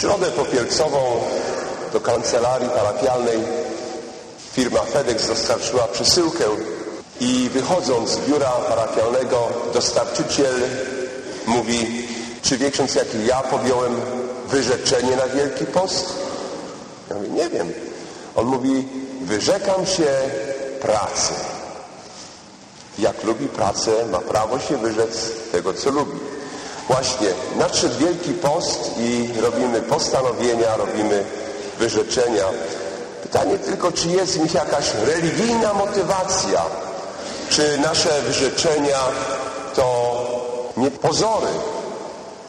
Środę popielcową do kancelarii parafialnej firma FedEx dostarczyła przesyłkę i wychodząc z biura parafialnego dostarczyciel mówi, czy wie ksiądz, jak ja podjąłem wyrzeczenie na Wielki Post? Ja mówię, nie wiem. On mówi, wyrzekam się pracy. Jak lubi pracę, ma prawo się wyrzec tego, co lubi. Właśnie nadszedł Wielki Post i robimy postanowienia, robimy wyrzeczenia. Pytanie tylko, czy jest w nich jakaś religijna motywacja, czy nasze wyrzeczenia to nie pozory,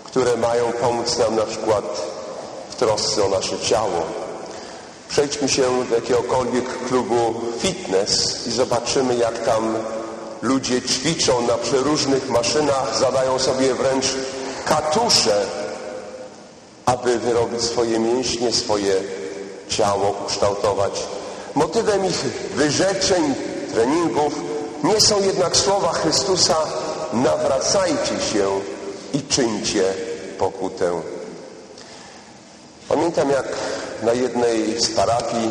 które mają pomóc nam na przykład w trosce o nasze ciało. Przejdźmy się do jakiegokolwiek klubu fitness i zobaczymy, jak tam ludzie ćwiczą na przeróżnych maszynach, zadają sobie wręcz katusze, aby wyrobić swoje mięśnie, swoje ciało ukształtować. Motywem ich wyrzeczeń, treningów nie są jednak słowa Chrystusa nawracajcie się i czyńcie pokutę. Pamiętam jak na jednej z parafii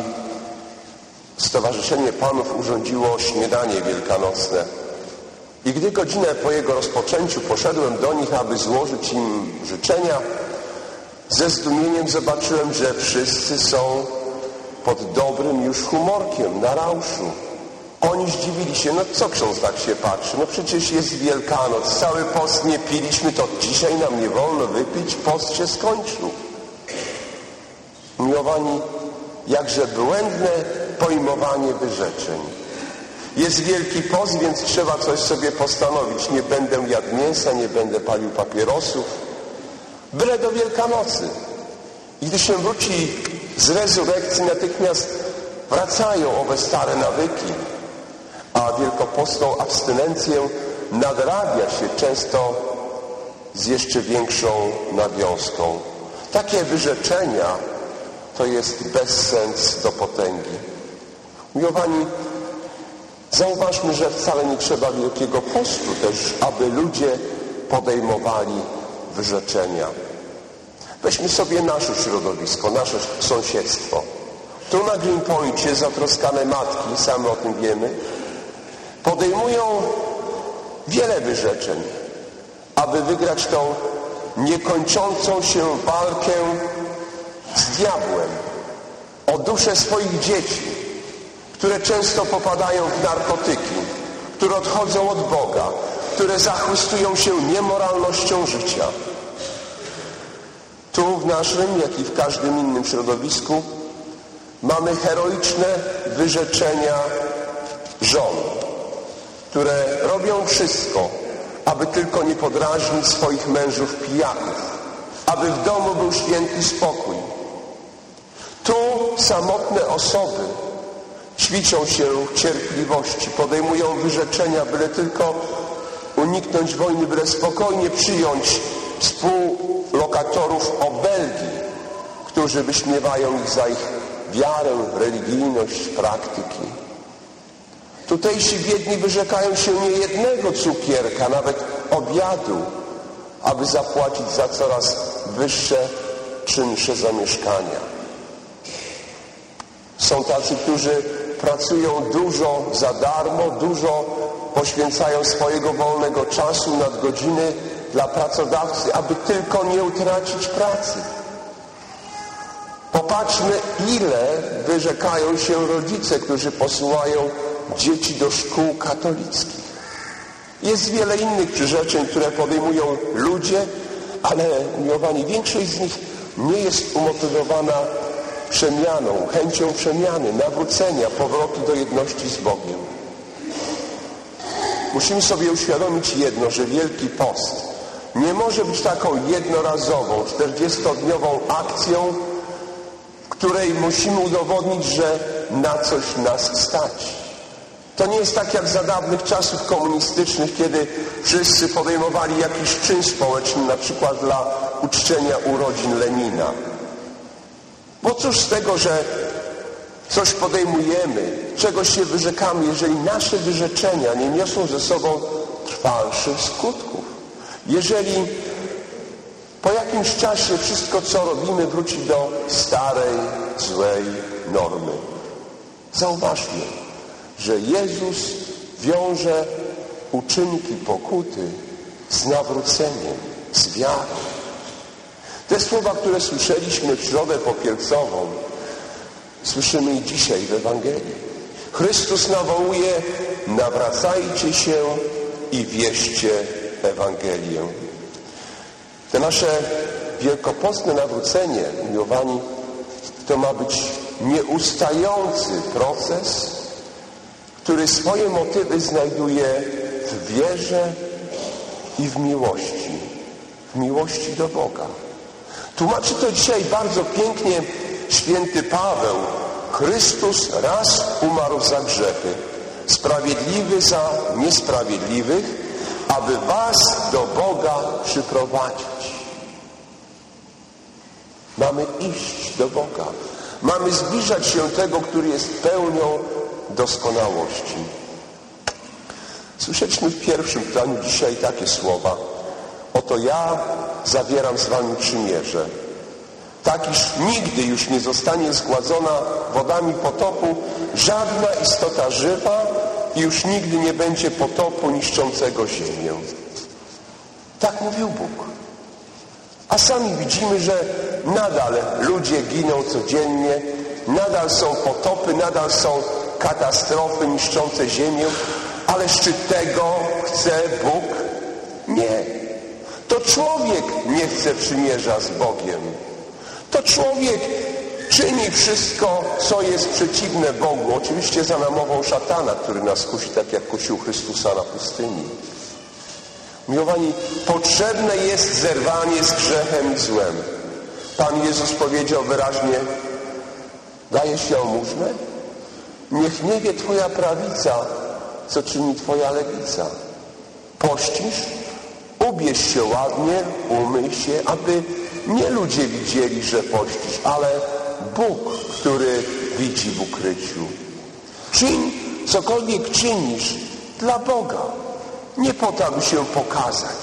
Stowarzyszenie Panów urządziło śniadanie wielkanocne. I gdy godzinę po jego rozpoczęciu poszedłem do nich, aby złożyć im życzenia, ze zdumieniem zobaczyłem, że wszyscy są pod dobrym już humorkiem, na rauszu. Oni zdziwili się, no co ksiądz tak się patrzy? No przecież jest Wielkanoc, cały post nie piliśmy, to dzisiaj nam nie wolno wypić, post się skończył. Miłowani, jakże błędne pojmowanie wyrzeczeń. Jest wielki post, więc trzeba coś sobie postanowić. Nie będę jadł mięsa, nie będę palił papierosów. Byle do Wielkanocy. I gdy się wróci z rezurekcji, natychmiast wracają owe stare nawyki. A wielkopostną abstynencję nadrabia się często z jeszcze większą nawiązką. Takie wyrzeczenia to jest bezsens do potęgi. Miłowani, zauważmy, że wcale nie trzeba wielkiego postu też, aby ludzie podejmowali wyrzeczenia. Weźmy sobie nasze środowisko, nasze sąsiedztwo. Tu na Greenpointie zatroskane matki, same o tym wiemy, podejmują wiele wyrzeczeń, aby wygrać tą niekończącą się walkę z diabłem o duszę swoich dzieci, które często popadają w narkotyki, które odchodzą od Boga, które zachwystują się niemoralnością życia. Tu w naszym, jak i w każdym innym środowisku mamy heroiczne wyrzeczenia żon, które robią wszystko, aby tylko nie podrażnić swoich mężów pijaków, aby w domu był święty spokój. Tu samotne osoby ćwiczą się cierpliwości, podejmują wyrzeczenia, byle tylko uniknąć wojny, byle spokojnie przyjąć współlokatorów obelgi, którzy wyśmiewają ich za ich wiarę, religijność, praktyki. Tutejsi biedni wyrzekają się niejednego cukierka, nawet obiadu, aby zapłacić za coraz wyższe, czynsze zamieszkania. Są tacy, którzy pracują dużo za darmo, dużo poświęcają swojego wolnego czasu nad godziny dla pracodawcy, aby tylko nie utracić pracy. Popatrzmy, ile wyrzekają się rodzice, którzy posyłają dzieci do szkół katolickich. Jest wiele innych przyrzeczeń, które podejmują ludzie, ale miłowani, większość z nich nie jest umotywowana przemianą, chęcią przemiany, nawrócenia, powrotu do jedności z Bogiem. Musimy sobie uświadomić jedno, że Wielki Post nie może być taką jednorazową, 40-dniową akcją, której musimy udowodnić, że na coś nas stać. To nie jest tak jak za dawnych czasów komunistycznych, kiedy wszyscy podejmowali jakiś czyn społeczny, na przykład dla uczczenia urodzin Lenina. Bo cóż z tego, że coś podejmujemy, czegoś się wyrzekamy, jeżeli nasze wyrzeczenia nie niosą ze sobą trwalszych skutków. Jeżeli Po jakimś czasie wszystko, co robimy, wróci do starej, złej normy. Zauważmy, że Jezus wiąże uczynki pokuty z nawróceniem, z wiarą. Te słowa, które słyszeliśmy w środę popielcową, słyszymy i dzisiaj w Ewangelii. Chrystus nawołuje, nawracajcie się i wieście Ewangelię. Te nasze wielkopostne nawrócenie, umiłowani, to ma być nieustający proces, który swoje motywy znajduje w wierze i w miłości. W miłości do Boga. Tłumaczy to dzisiaj bardzo pięknie święty Paweł. Chrystus raz umarł za grzechy, sprawiedliwy za niesprawiedliwych, aby was do Boga przyprowadzić. Mamy iść do Boga. Mamy zbliżać się tego, który jest pełnią doskonałości. Słyszeliśmy w pierwszym planie dzisiaj takie słowa. Oto ja zawieram z wami przymierze. Tak, iż nigdy już nie zostanie zgładzona wodami potopu żadna istota żywa i już nigdy nie będzie potopu niszczącego ziemię. Tak mówił Bóg. A sami widzimy, że nadal ludzie giną codziennie, nadal są potopy, nadal są katastrofy niszczące ziemię, ale czy tego chce Bóg? Nie. To człowiek nie chce przymierza z Bogiem. To człowiek czyni wszystko, co jest przeciwne Bogu. Oczywiście za namową szatana, który nas kusi, tak jak kusił Chrystusa na pustyni. Miłowani, potrzebne jest zerwanie z grzechem i złem. Pan Jezus powiedział wyraźnie, dajesz jałmużnę? Niech nie wie Twoja prawica, co czyni Twoja lewica. Pościsz? Ubierz się ładnie, umyj się, aby nie ludzie widzieli, że pościsz, ale Bóg, który widzi w ukryciu. Czyń cokolwiek czynisz dla Boga. Nie po to, aby się pokazać.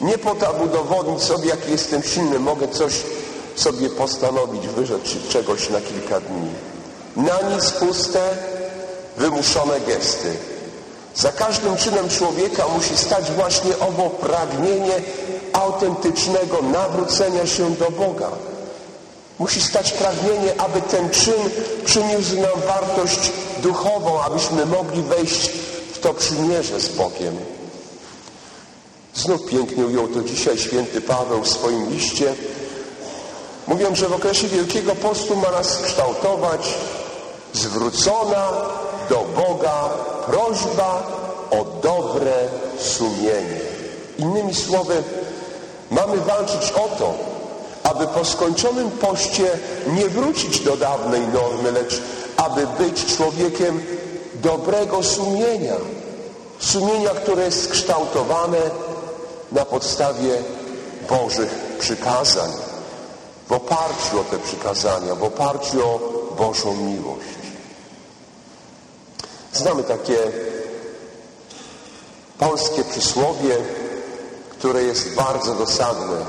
Nie po to, aby udowodnić sobie, jaki jestem silny. Mogę coś sobie postanowić, wyrzec czegoś na kilka dni. Na nic puste, wymuszone gesty. Za każdym czynem człowieka musi stać właśnie owo pragnienie autentycznego nawrócenia się do Boga. Musi stać pragnienie, aby ten czyn przyniósł nam wartość duchową, abyśmy mogli wejść w to przymierze z Bogiem. Znów pięknie ujął to dzisiaj święty Paweł w swoim liście. Mówią, że w okresie Wielkiego Postu ma nas kształtować zwrócona do Boga prośba o dobre sumienie. Innymi słowy, mamy walczyć o to, aby po skończonym poście nie wrócić do dawnej normy, lecz aby być człowiekiem dobrego sumienia. Sumienia, które jest skształtowane na podstawie Bożych przykazań, w oparciu o te przykazania, w oparciu o Bożą miłość. Znamy takie polskie przysłowie, które jest bardzo dosadne.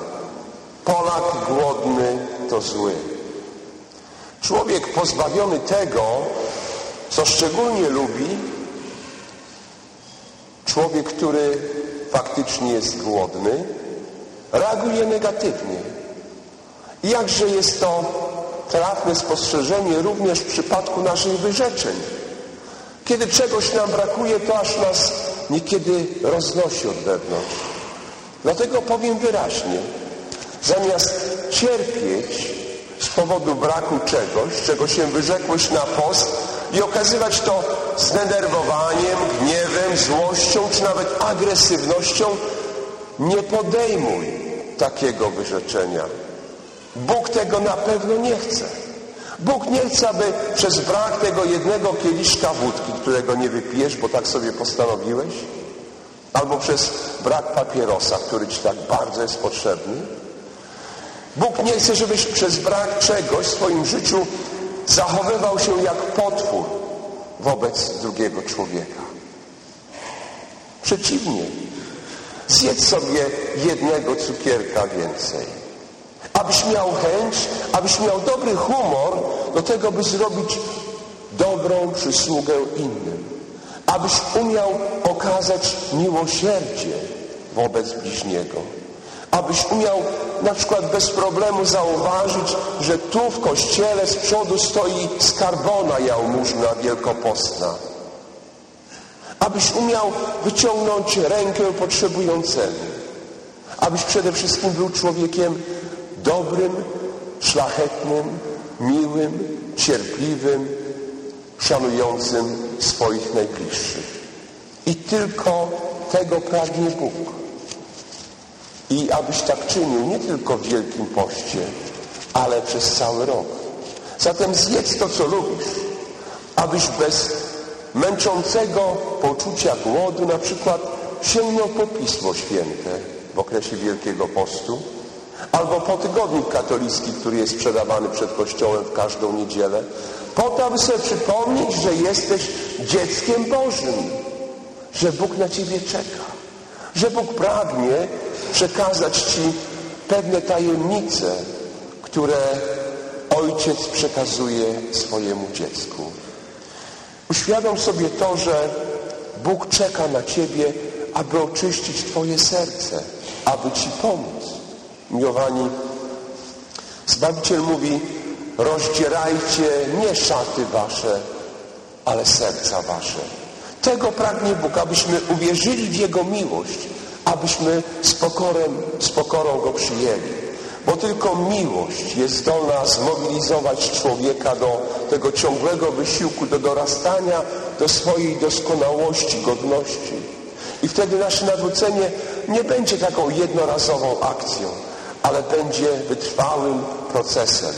Polak głodny to zły. Człowiek pozbawiony tego, co szczególnie lubi, człowiek, który faktycznie jest głodny, reaguje negatywnie. I jakże jest to trafne spostrzeżenie również w przypadku naszych wyrzeczeń. Kiedy czegoś nam brakuje, to aż nas niekiedy roznosi od wewnątrz. Dlatego powiem wyraźnie, zamiast cierpieć z powodu braku czegoś, czego się wyrzekłeś na post i okazywać to zdenerwowaniem, gniewem, złością czy nawet agresywnością, nie podejmuj takiego wyrzeczenia. Bóg tego na pewno nie chce. Bóg nie chce, aby przez brak tego jednego kieliszka wódki, którego nie wypijesz, bo tak sobie postanowiłeś, albo przez brak papierosa, który ci tak bardzo jest potrzebny. Bóg nie chce, żebyś przez brak czegoś w swoim życiu zachowywał się jak potwór wobec drugiego człowieka. Przeciwnie. Zjedz sobie jednego cukierka więcej. Abyś miał chęć, abyś miał dobry humor do tego, by zrobić dobrą przysługę innym. Abyś umiał okazać miłosierdzie wobec bliźniego. Abyś umiał na przykład bez problemu zauważyć, że tu w kościele z przodu stoi skarbona jałmużna wielkopostna. Abyś umiał wyciągnąć rękę potrzebującemu. Abyś przede wszystkim był człowiekiem dobrym, szlachetnym, miłym, cierpliwym, szanującym swoich najbliższych. I tylko tego pragnie Bóg. I abyś tak czynił nie tylko w Wielkim Poście, ale przez cały rok. Zatem zjedz to, co lubisz, abyś bez męczącego poczucia głodu na przykład sięgnął po Pismo Święte w okresie Wielkiego Postu, albo po tygodnik katolicki, który jest sprzedawany przed kościołem w każdą niedzielę, po to, aby sobie przypomnieć, że jesteś dzieckiem Bożym, że Bóg na Ciebie czeka, że Bóg pragnie przekazać Ci pewne tajemnice, które Ojciec przekazuje swojemu dziecku. Uświadom sobie to, że Bóg czeka na Ciebie, aby oczyścić Twoje serce, aby Ci pomóc. Miłowani, Zbawiciel mówi, rozdzierajcie nie szaty Wasze, ale serca Wasze. Tego pragnie Bóg, abyśmy uwierzyli w Jego miłość, abyśmy z, pokorem, z pokorą Go przyjęli. Bo tylko miłość jest zdolna zmobilizować człowieka do tego ciągłego wysiłku, do dorastania do swojej doskonałości, godności. I wtedy nasze nawrócenie nie będzie taką jednorazową akcją, ale będzie wytrwałym procesem.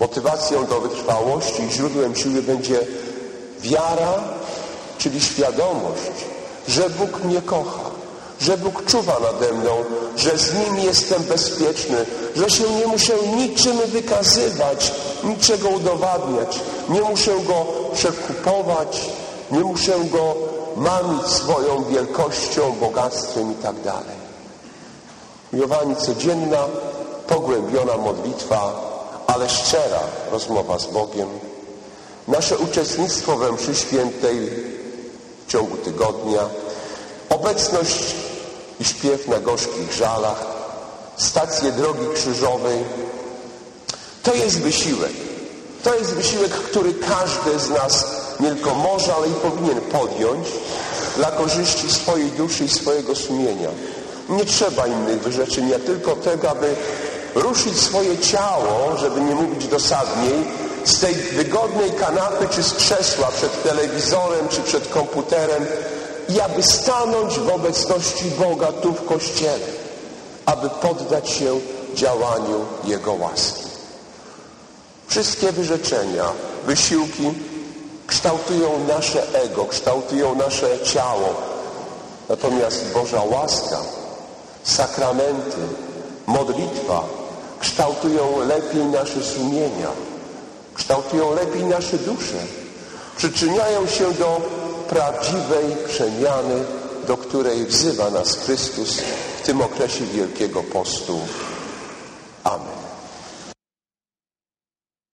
Motywacją do wytrwałości i źródłem siły będzie wiara, czyli świadomość, że Bóg mnie kocha, że Bóg czuwa nade mną, że z Nim jestem bezpieczny, że się nie muszę niczym wykazywać, niczego udowadniać, nie muszę Go przekupować, nie muszę Go mamić swoją wielkością, bogactwem i Miłowani, codzienna, pogłębiona modlitwa, ale szczera rozmowa z Bogiem, nasze uczestnictwo we mszy świętej w ciągu tygodnia, obecność i śpiew na gorzkich żalach, stacje drogi krzyżowej, to jest wysiłek. To jest wysiłek, który każdy z nas nie tylko może, ale i powinien podjąć dla korzyści swojej duszy i swojego sumienia. Nie trzeba innych wyrzeczeń, jak tylko tego, aby ruszyć swoje ciało, żeby nie mówić dosadniej, z tej wygodnej kanapy czy z krzesła przed telewizorem czy przed komputerem i aby stanąć w obecności Boga tu w Kościele, aby poddać się działaniu Jego łaski. Wszystkie wyrzeczenia, wysiłki kształtują nasze ego, kształtują nasze ciało. Natomiast Boża łaska, sakramenty, modlitwa kształtują lepiej nasze sumienia, kształtują lepiej nasze dusze, przyczyniają się do prawdziwej przemiany, do której wzywa nas Chrystus w tym okresie Wielkiego Postu. Amen.